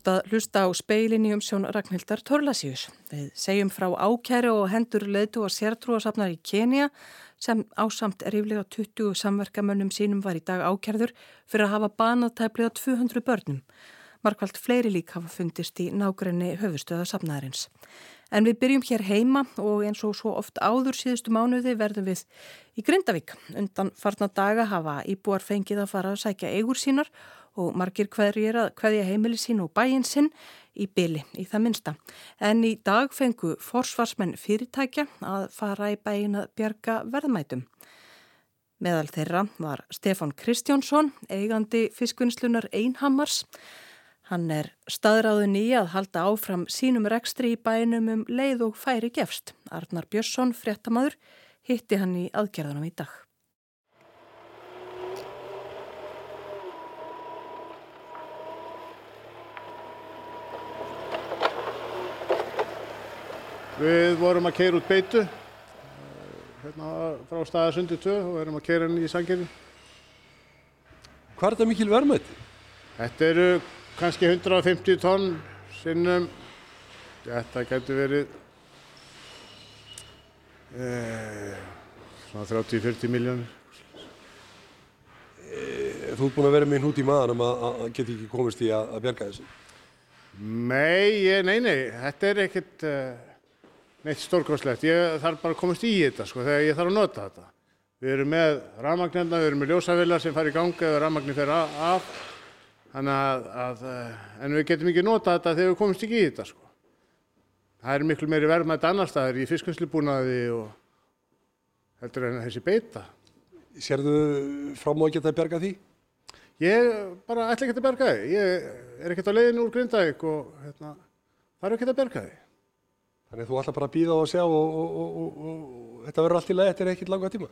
ert að hlusta á speilinni um sjón Ragnhildar Torlasíus. Við segjum frá ákæru og hendur leitu og sértrúasafnar í Kenia sem ásamt ríflega 20 samverkamönnum sínum var í dag ákærður fyrir að hafa banað tæplega 200 börnum. Markvælt fleiri lík hafa fundist í nágrenni höfustöða safnaðarins. En við byrjum hér heima og eins og svo oft áður síðustu mánuði verðum við í Grindavík. Undan farna daga hafa íbúar fengið að fara að sækja eigur sínar og margir hverjir að hverja heimili sín og bæin sinn í byli í það minsta. En í dag fengu forsvarsmenn fyrirtækja að fara í bæin að bjarga verðmætum. Meðal þeirra var Stefan Kristjánsson, eigandi fiskvinnslunar Einhammars. Hann er staðráðun í að halda áfram sínum rekstri í bænum um leið og færi gefst. Arnar Björnsson, fréttamaður, hitti hann í aðgerðanum í dag. Við vorum að keira út beitu hérna frá staðasundi 2 og erum að keira henni í sangjörði. Hvað er þetta mikil verðmætti? Þetta eru kannski 150 tonn sinnum. Þetta getur verið eh, svona 30-40 miljónir. Eh, þú ert búinn að vera með hnút í maðanum að, að geta ekki komist í að, að bjarga þessu. Nei, nei, nei, þetta er ekkert uh, neitt stórkostlegt. Ég þarf bara að komast í þetta sko þegar ég þarf að nota þetta. Við erum með rafmagnirna, við erum með ljósavillar sem fara í gangi eða rafmagnir fer af. Þannig að, að, uh, en við getum ekki nota þetta þegar við komumst ekki í þetta sko. Það er miklu meiri verðmætt annar staðar í fiskvinnslubúnaði og heldur en þessi beita. Sérðu fram á að geta bjarga því? Ég bara ætla ekki að berga þig. Ég er ekkert á leiðinu úr Grindavík og hérna, þarf ekki að berga þig. Þannig að þú ætla bara að býða og sjá og, og, og, og, og þetta verður allt í lagi eftir ekkert langa tíma.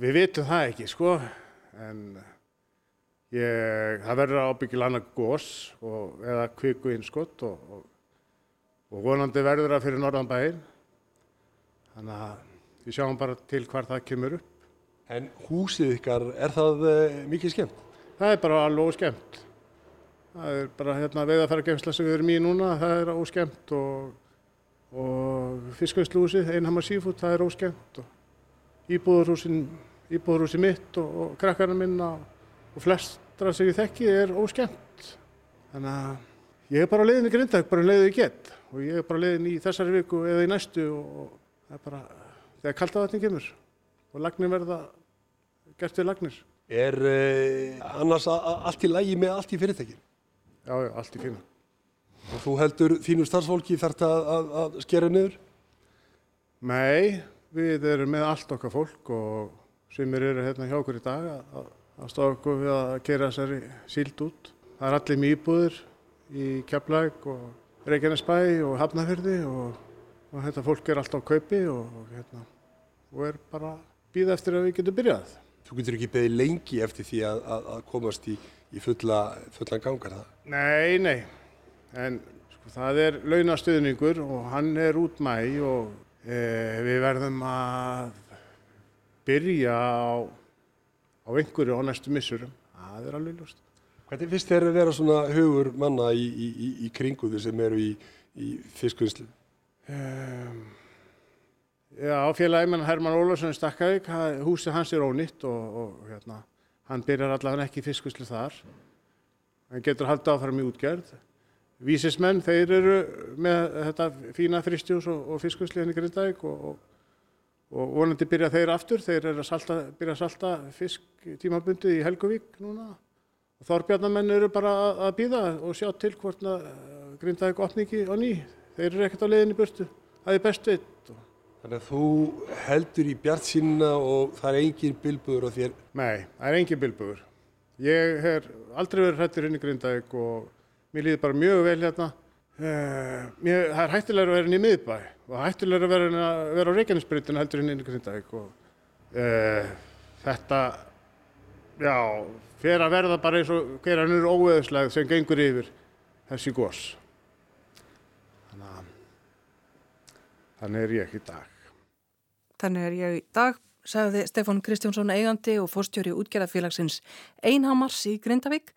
Við vitum það ekki, sko, en ég, það verður ábyggil annað gós og, eða kviku innskott og, og, og vonandi verður það fyrir norðan bæinn. Þannig að við sjáum bara til hvar það kemur upp. En húsið ykkar, er það uh, mikið skemmt? Það er bara alveg óskemmt. Það er bara hérna veiðarfæragemsla sem við erum í núna, það er óskemmt og, og fiskvæslúsið, Einhamar Seafood, það er óskemmt og íbúðurhúsin, íbúðurhúsi mitt og, og krakkarna minna og flestra sem ég þekki er óskemmt. Þannig að ég er bara á leiðin í Grindag, bara um leiðu ég get og ég er bara á leiðin í þessari viku eða í næstu og, það er bara þegar kaldavatni kemur og lagnir verða gert við lagnir. Er uh, annars allt í lagi með allt í fyrirtækin? Já, já, allt í fína. Og þú heldur þínu starfsfólki þarft að, að, að skera niður? Nei, við erum með allt okkar fólk og sumir eru hérna hjá okkur í dag að, að, að stóða okkur við að keira þessari síld út. Það er allir með íbúðir í Keflæk og Reykjanesbæ og Hafnafjörði og, og þetta fólk er alltaf á kaupi og, og, hérna, og er bara býða eftir að við getum byrjað. Þú getur ekki beðið lengi eftir því að, að, að komast í, í fulla, fullan gangar það. Nei, nei, en sko, það er launastuðningur og hann er út mæ og e, við verðum að byrja á, á einhverju á næstu missurum. Það er alveg ljóst. Hvernig finnst þér að vera svona hugur manna í, í, í, í kringu þau sem eru í, í fiskvinnslu? Um, já, félagi menn Herman Ólafsson í Stakkavík, húsið hans er ónýtt og, og hérna, hann byrjar allavega ekki fiskvislu þar. Hann getur haldið áfram í útgerð. Vísismenn, þeir eru með þetta fína fristjús og, og fiskvislu henni Grindavík og, og, og vonandi byrja þeir aftur. Þeir eru að salta, byrja að salta fisk tímabundið í Helguvík núna. Og Þorbjarnamenn eru bara að- býða og sjá til hvort Grindavík opni ekki á ný. Þeir eru ekkert á leiðinni burtu. Það er best veit. Þannig að þú heldur í bjart sínna og það er engin bilbuður á þér. Nei, það er engin bilbugur. Ég hef aldrei verið hrættur inn í Grindavík og mér líður bara mjög vel hérna. Uh, mér, það er hættilegur að vera inn í miðbæ og hættilegur að vera, vera á Reykjanesbrytinu heldur inn í Grindavík og uh, þetta, já, fer að verða bara eins og hver hann er óeðsleg sem gengur yfir þessi gos. Þannig að þannig er ég í dag. Þannig er ég í dag, sagði Stefán Kristjánsson eigandi og fórstjóri útgerðafélagsins Einhamars í Grindavík.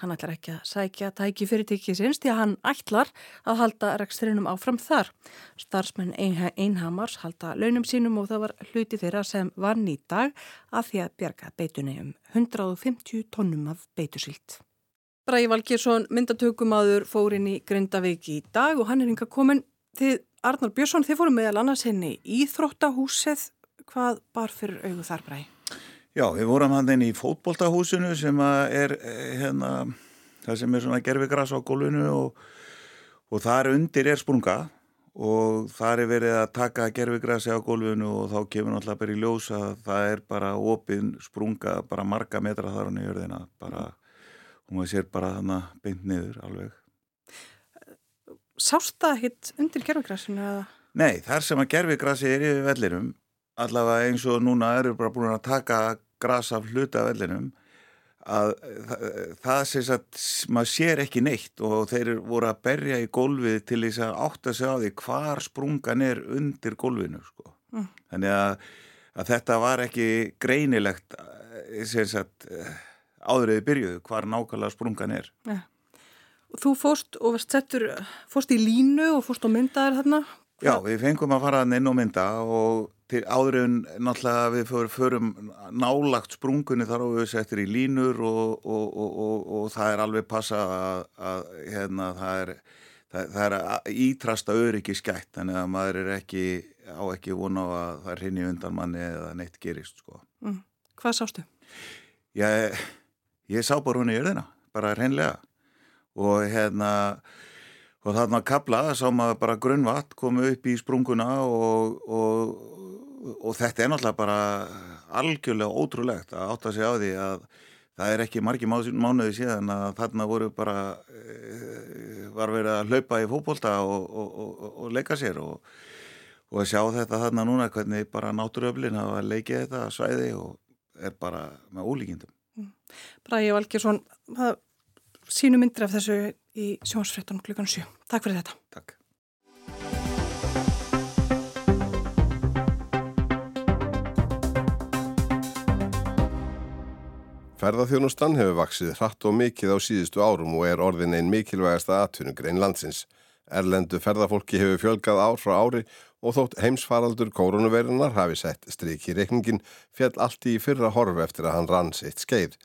Hann ætlar ekki að sækja tæki fyrirtækisins því að hann ætlar að halda rekstrinum áfram þar. Starfsmenn Einhamars halda launum sínum og það var hluti þeirra sem vann í dag að því að bjarga beitunni um 150 tónnum af beitusílt. Bræði Valgersson myndatökumadur fór inn í Grindavík í dag og hann er hinga komin til Arnar Björnsson. Þið fórum meðal annars henni í Þróttahúsið. Hvað bar fyrir auðu þar Bræði? Já, við vorum hann inn í fótboltahúsinu sem er eh, hérna, það sem er svona gerfigras á gólfinu og, og þar undir er sprunga og þar er verið að taka gerfigrasi á gólfinu og þá kemur náttúrulega bara í ljós að það er bara opinn sprunga, bara marga metra þar á nýjörðina, bara og maður sér bara þannig beint niður alveg. Sást það hitt undir gerfigrasinu eða? Nei, þar sem að gerfigrasi er yfir vellirum allavega eins og núna eru bara búin að taka gras af hluta vellinum að það sést að maður sér ekki neitt og þeir voru að berja í gólfið til þess að átta sig á því hvar sprungan er undir gólfinu sko. Mm. Þannig að, að þetta var ekki greinilegt sagt, áðurðið byrjuðu hvar nákvæmlega sprungan er. Ja. Þú fóst og settur, fóst í línu og fóst á myndaðar þarna? Já, við fengum að fara inn og mynda og til áður en náttúrulega við förum nálagt sprungunni þar og við settir í línur og, og, og, og það er alveg passa að, að hérna, það er, það, það er ítrasta öryggi skætt þannig að maður er ekki á ekki vona á að það er hinn í undan manni eða neitt gerist sko. Mm. Hvað sástu? Ég, ég sá bara hún í örðina, bara hreinlega og hérna og þarna að kabla sá maður bara grunnvatt komu upp í sprunguna og, og og þetta er náttúrulega bara algjörlega ótrúlegt að átta sig á því að það er ekki margi mánuði síðan að þarna voru bara e, var verið að hlaupa í fókbólta og, og, og, og leika sér og að sjá þetta þarna núna hvernig bara náttúruöflin hafa leikið þetta svæði og er bara með ólíkindum mm. Bræði Valgersson sínu myndir af þessu í sjónsfrettan klukkan 7. Takk fyrir þetta Takk Ferðarþjónustan hefur vaksið hratt og mikið á síðustu árum og er orðin einn mikilvægasta atvinnugrein landsins. Erlendu ferðarfólki hefur fjölgað ár frá ári og þótt heimsfaraldur koronavirunar hafi sett stryk í reikningin fjall allt í fyrra horf eftir að hann rann sitt skeið.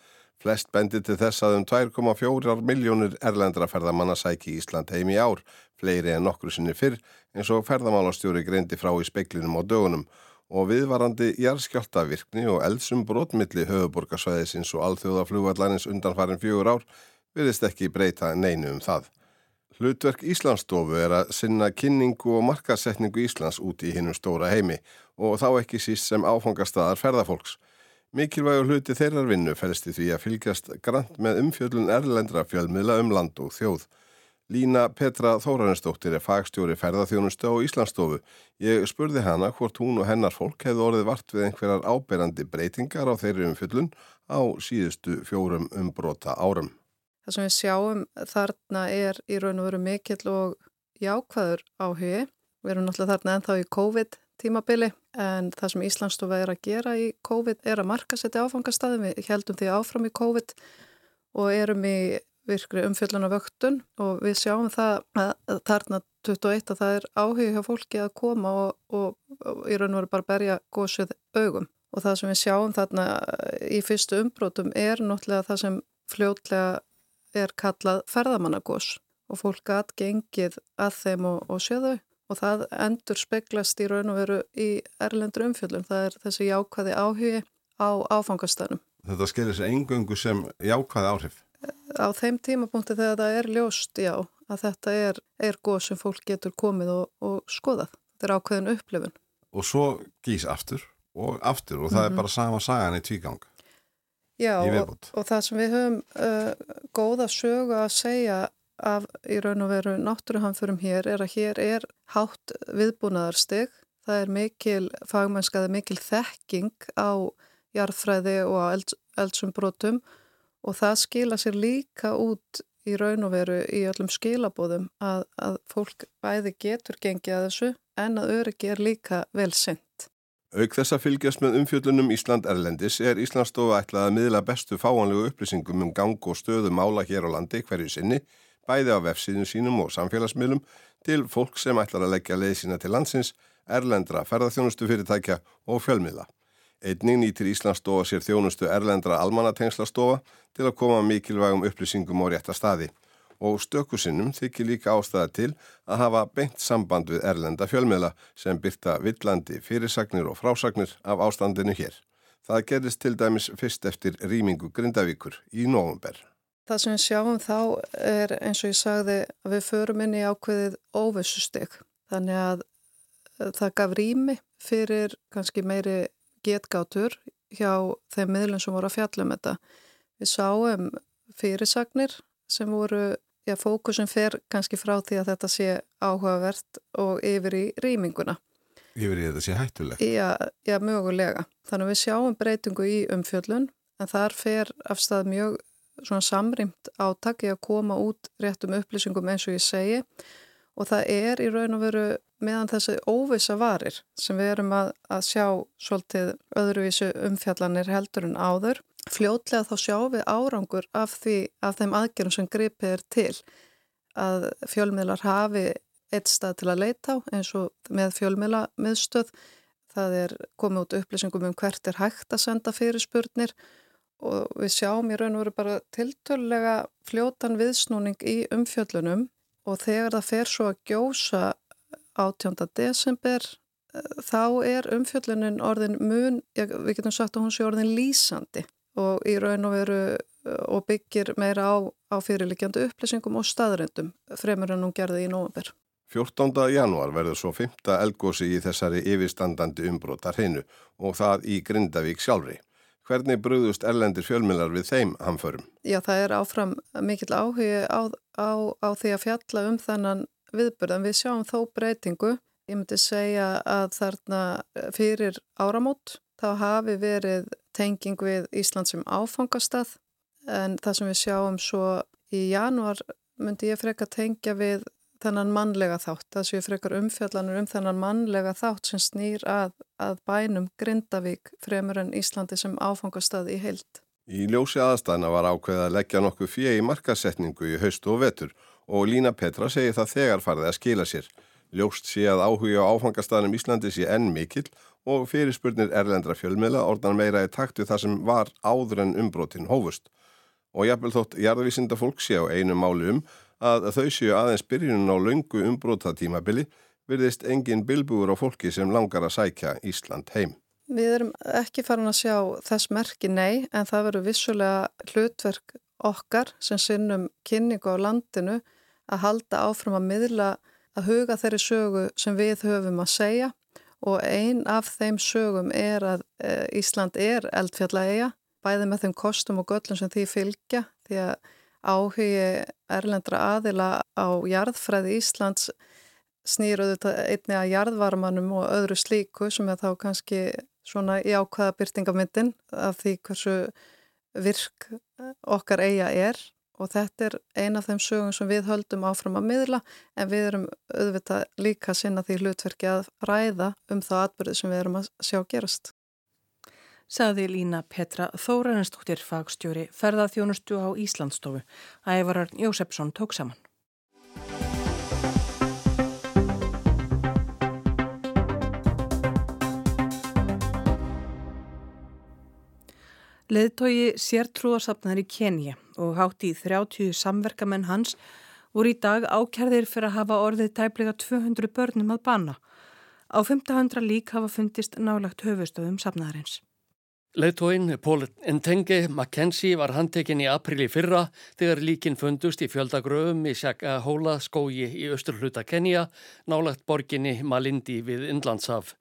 Flest bendi til þess að um 2,4 miljónir erlendra ferðamanna sæki Ísland heim í ár, fleiri en nokkru sinni fyrr eins og ferðamálastjóri greindi frá í speiklinum á dögunum og viðvarandi jarðskjáltavirkni og eldsum brotmilli höfuborgarsvæðisins og alþjóðaflugvallarins undanfarin fjögur ár virðist ekki breyta neinu um það. Hlutverk Íslandsstofu er að sinna kynningu og markasetningu Íslands út í hinnum stóra heimi og þá ekki síst sem áfangastadar ferðarfólks. Mikilvægur hluti þeirrar vinnu fælst í því að fylgjast grant með umfjöldun erlendra fjölmiðla um land og þjóð. Lína Petra Þórarinsdóttir er fagstjóri ferðarþjónustu á Íslandsstofu. Ég spurði hana hvort hún og hennar fólk hefði orðið vart við einhverjar áberandi breytingar á þeirri umfyllun á síðustu fjórum umbrota árum. Það sem við sjáum þarna er í raun og veru mikill og jákvæður áhugi. Við erum náttúrulega þarna ennþá í COVID tímabili en það sem Íslandsstofa er að gera í COVID er að marka setja áfangastæðum. Við heldum því áfram í COVID og erum í virkri umfjöldun og vöktun og við sjáum það að þarna 21 að það er áhug hjá fólki að koma og, og, og í raun og veru bara berja gósið augum og það sem við sjáum þarna í fyrstu umbrótum er náttúrulega það sem fljótlega er kallað ferðamannagós og fólk aðgengið að þeim og, og sjöðu og það endur speglast í raun og veru í erlendur umfjöldun, það er þessi jákvæði áhugi á áfangastanum. Þetta skelir sér engöngu sem jákvæði áhrif? á þeim tímapunkti þegar það er ljóst, já, að þetta er, er góð sem fólk getur komið og, og skoðað. Þetta er ákveðin upplifun. Og svo gís aftur og aftur og það mm -hmm. er mhm. bara sama sagan í tvígang. Já, og, og það sem við höfum uh, góða sögu að segja af í raun og veru náttúruhamförum hér er að hér er hátt viðbúnaðarstig. Það er mikil fagmennskaði, mikil þekking á jarðfræði og á eldsum og það skila sér líka út í raun og veru í öllum skilabóðum að, að fólk bæði getur gengið að þessu en að öryggi er líka vel synd. Auk þess að fylgjast með umfjöllunum Ísland Erlendis er Íslandsstofa ætlað að miðla bestu fáanlegu upplýsingum um gang og stöðu mála hér á landi hverju sinni, bæði á vefsíðum sínum og samfélagsmiðlum til fólk sem ætlar að leggja leið sína til landsins, erlendra ferðarþjónustu fyrirtækja og fjölmiðla. Einning nýtir Íslandsstofa sér þjónustu erlendra almanatengslastofa til að koma mikilvægum upplýsingum á rétta staði og stökusinnum þykir líka ástæða til að hafa beint samband við erlenda fjölmiðla sem byrta villandi fyrirsagnir og frásagnir af ástandinu hér. Það gerist til dæmis fyrst eftir rýmingu Grindavíkur í nógumber. Það sem við sjáum þá er eins og ég sagði að við förum inn í ákveðið óvissusteg. Þannig að eh, það gaf rými fyrir kannski meiri getgátur hjá þeim miðlum sem voru að fjalla um þetta. Við sáum fyrirsagnir sem voru já, fókusun fer kannski frá því að þetta sé áhugavert og yfir í rýminguna. Yfir í þetta sé hættulegt? Já, já, mögulega. Þannig að við sjáum breytingu í umfjöllun en þar fer afstæð mjög samrýmt átaki að koma út réttum upplýsingum eins og ég segi. Og það er í raun og veru meðan þessi óvisa varir sem við erum að, að sjá svolítið öðruvísu umfjallanir heldur en áður. Fljótlega þá sjáum við árangur af, því, af þeim aðgerðum sem gripið er til. Að fjölmiðlar hafi eitt stað til að leita á eins og með fjölmiðla miðstöð það er komið út upplýsingum um hvert er hægt að senda fyrirspurnir og við sjáum í raun og veru bara tiltölulega fljótan viðsnúning í umfjöllunum og þegar það fer svo að gjósa 18. desember þá er umfjöllunin orðin mun, við getum sagt að hún sé orðin lýsandi og í raun og veru og byggir meira á, á fyrirlikjandi upplýsingum og staðröndum fremur en hún gerði í nógumber. 14. januar verður svo 5. elgósi í þessari yfirstandandi umbrótar hreinu og það í Grindavík sjálfri. Hvernig brúðust erlendir fjölmjölar við þeim hamförum? Já, það er áfram mikill áhugi á, á, á því að fjalla um þennan viðbörðan. Við sjáum þó breytingu. Ég myndi segja að þarna fyrir áramót þá hafi verið tenging við Ísland sem áfangastað en það sem við sjáum svo í januar myndi ég freka tengja við þennan mannlega þátt, það séu frekar umfjallanur um þennan mannlega þátt sem snýr að, að bænum Grindavík fremur en Íslandi sem áfangastað í heilt. Í ljósi aðstæðna var ákveð að leggja nokkuð fjegi markasetningu í haustu og vetur og Lína Petra segi það þegar farið að skila sér. Ljóst sé að áhuga á áfangastaðnum Íslandi sé enn mikill og fyrirspurnir erlendra fjölmiðla orðan meira í taktu það sem var áður en umbrotin hófust. Og jafnvel þótt jarðvísinda fólk sé á einu máli um að þau séu aðeins byrjunum á laungu umbrotatímabili virðist engin bilbúur á fólki sem langar að sækja Ísland heim. Við erum ekki farin að sjá þess merki nei en það verður vissulega hlutverk okkar sem sinnum kynningu á landinu að halda áfram að miðla að huga þeirri sögu sem við höfum að segja og ein af þeim sögum er að eh, Ísland er eldfjallægja, bæði með þeim kostum og göllum sem því fylgja því að áhugi erlendra aðila á jarðfræði Íslands snýruðu einni að jarðvarmanum og öðru slíku sem er þá kannski svona í ákvaða byrtingamyndin af því hversu virk okkar eiga er og þetta er eina af þeim sögum sem við höldum áfram að miðla en við erum auðvitað líka sinna því hlutverki að ræða um þá atbyrði sem við erum að sjá gerast. Saði Lína Petra Þórarensdóttir fagstjóri ferðaþjónustu á Íslandstofu. Ævarar Jósefsson tók saman. Leðtogi sértrúarsafnar í Kenja og hátt í 30 samverkamenn hans voru í dag ákjærðir fyrir að hafa orðið tæplega 200 börnum að banna. Á 500 lík hafa fundist nálagt höfustöðum safnaðarins. Leðtóin Pól Ntenge Mackenzie var handtekinn í aprili fyrra þegar líkin fundust í fjöldagröfum í Shaka-Hóla skógi í austurhluta Kenja nálagt borginni Malindi við Indlandshaf.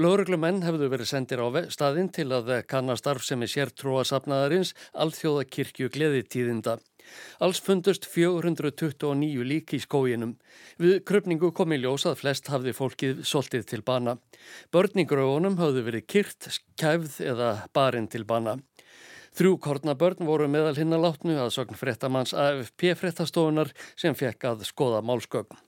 Lörglumenn hefðu verið sendir á staðinn til að kanna starf sem er sértróasafnaðarins alþjóða kirkju gleðitíðinda. Alls fundust 429 lík í skóginum. Við krupningu kom í ljós að flest hafði fólkið soltið til bana. Börningröfunum hafðu verið kyrt, kæfð eða barinn til bana. Þrjú kornabörn voru meðal hinn að látnu að sögn frettamanns AFP frettastofunar sem fekk að skoða málskögn.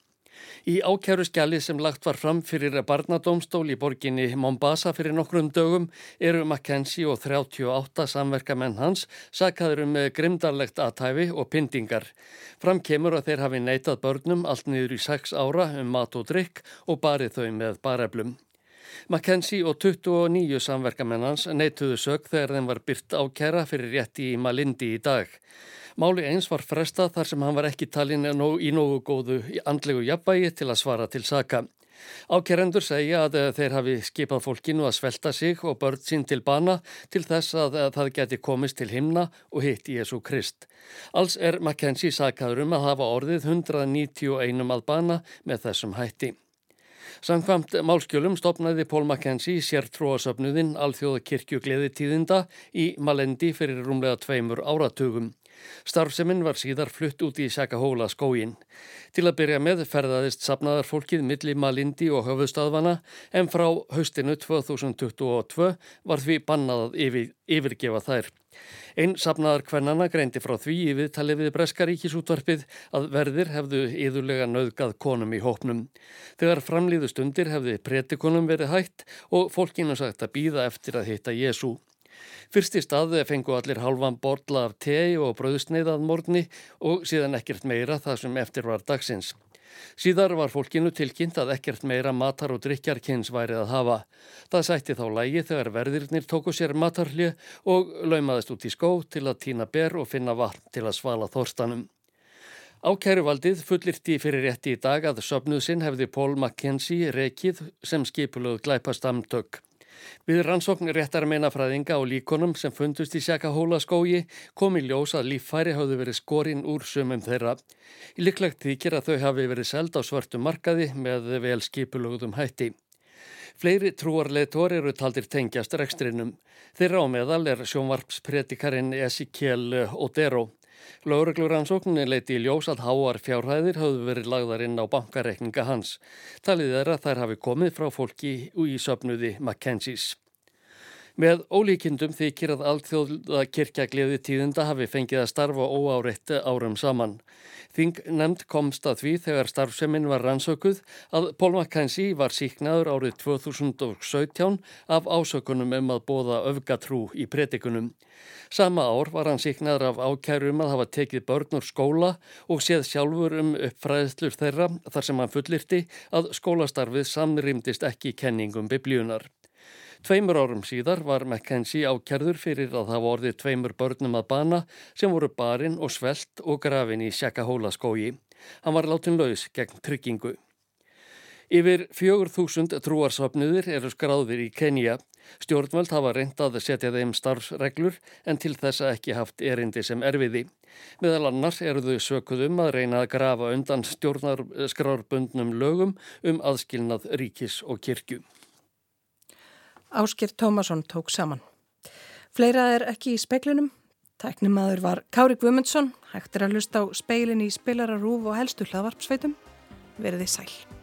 Í ákjæru skjali sem lagt var fram fyrir barnadómstól í borginni Mombasa fyrir nokkrum dögum eru Mackenzie og 38 samverkamenn hans sakaður um grimdarlegt aðtæfi og pyntingar. Fram kemur að þeir hafi neitað börnum allt niður í 6 ára um mat og drikk og barið þau með bareflum. Mackenzie og 29 samverkamennans neituðu sög þegar þeim var byrt ákjæra fyrir rétti í Malindi í dag. Máli eins var frestað þar sem hann var ekki talin í nógu góðu andlegu jafnvægi til að svara til saka. Ákerendur segja að þeir hafi skipað fólkinu að svelta sig og börn sín til bana til þess að það geti komist til himna og hitt Jésu Krist. Alls er Mackenzie sakaður um að hafa orðið 191 að bana með þessum hætti. Samkvamt málskjölum stopnaði Pól Mackenzie sértróasöfnuðinn alþjóða kirkju gleðitíðinda í Malendi fyrir rúmlega tveimur áratugum. Starfseminn var síðar flutt út í Sakahóla skógin. Til að byrja með ferðaðist sapnaðar fólkið milli Malindi og höfuðstöðvana en frá haustinu 2022 var því bannað að yfir, yfirgefa þær. Einn sapnaðar kvennana greindi frá því í viðtali við Breskaríkisútvarpið að verðir hefðu yðurlega nöðgað konum í hópnum. Þegar framlýðu stundir hefði pretikonum verið hægt og fólkinu sagt að býða eftir að hitta Jésu. Fyrst í staði fengu allir halvan borla af tei og bröðsneiðað morgni og síðan ekkert meira það sem eftir var dagsins. Síðar var fólkinu tilkynnt að ekkert meira matar og drikjarkins værið að hafa. Það sætti þá lægi þegar verðirnir tóku sér matarli og laumaðist út í skó til að týna ber og finna vatn til að svala þorstanum. Ákæruvaldið fullirti fyrir rétti í dag að söpnuðsinn hefði Pól Mackenzie rekið sem skipulög glæpastamtök. Við rannsókn réttar meinafræðinga á líkonum sem fundust í Sjakahóla skógi kom í ljós að líffæri hafðu verið skorinn úr sumum þeirra. Í liklegt þykir að þau hafi verið seld á svörtu markaði með vel skipulugðum hætti. Fleiri trúarleitor eru taldir tengjast rekstrinum. Þeirra á meðal er sjónvarpspredikarinn Ezekiel Odero. Laurugluransókninni leiti í ljós að háar fjárhæðir hafðu verið lagðar inn á bankareikninga hans. Talið er að þær hafi komið frá fólki í söpnuði Mackenzie's. Með ólíkindum þykir að allþjóða kirkjagliði tíðunda hafi fengið að starfa óáreitt árum saman. Þing nefnd komst að því þegar starfseminn var rannsökuð að Paul McKenzie var síknaður árið 2017 af ásökunum um að bóða öfgatrú í predikunum. Sama ár var hann síknaður af ákærum að hafa tekið börn úr skóla og séð sjálfur um uppfræðslur þeirra þar sem hann fullirti að skólastarfið samrýmdist ekki kenningum biblíunar. Tveimur árum síðar var McKenzie ákjærður fyrir að hafa orðið tveimur börnum að bana sem voru barinn og svelt og grafin í Sjakahóla skógi. Hann var látin laus gegn tryggingu. Yfir fjögur þúsund trúarsvapnuðir eru skráðir í Kenya. Stjórnvöld hafa reyndað að setja þeim starfsreglur en til þessa ekki haft erindi sem erfiði. Meðal annars eru þau sökuðum að reyna að grafa undan stjórnarskrarbundnum lögum um aðskilnað ríkis og kirkju. Áskir Tómasson tók saman. Fleira er ekki í speiklinum. Tæknimaður var Kári Gumundsson, hægt er að hlusta á speilin í spilararúf og helstu hlaðvarpsveitum. Verði sæl.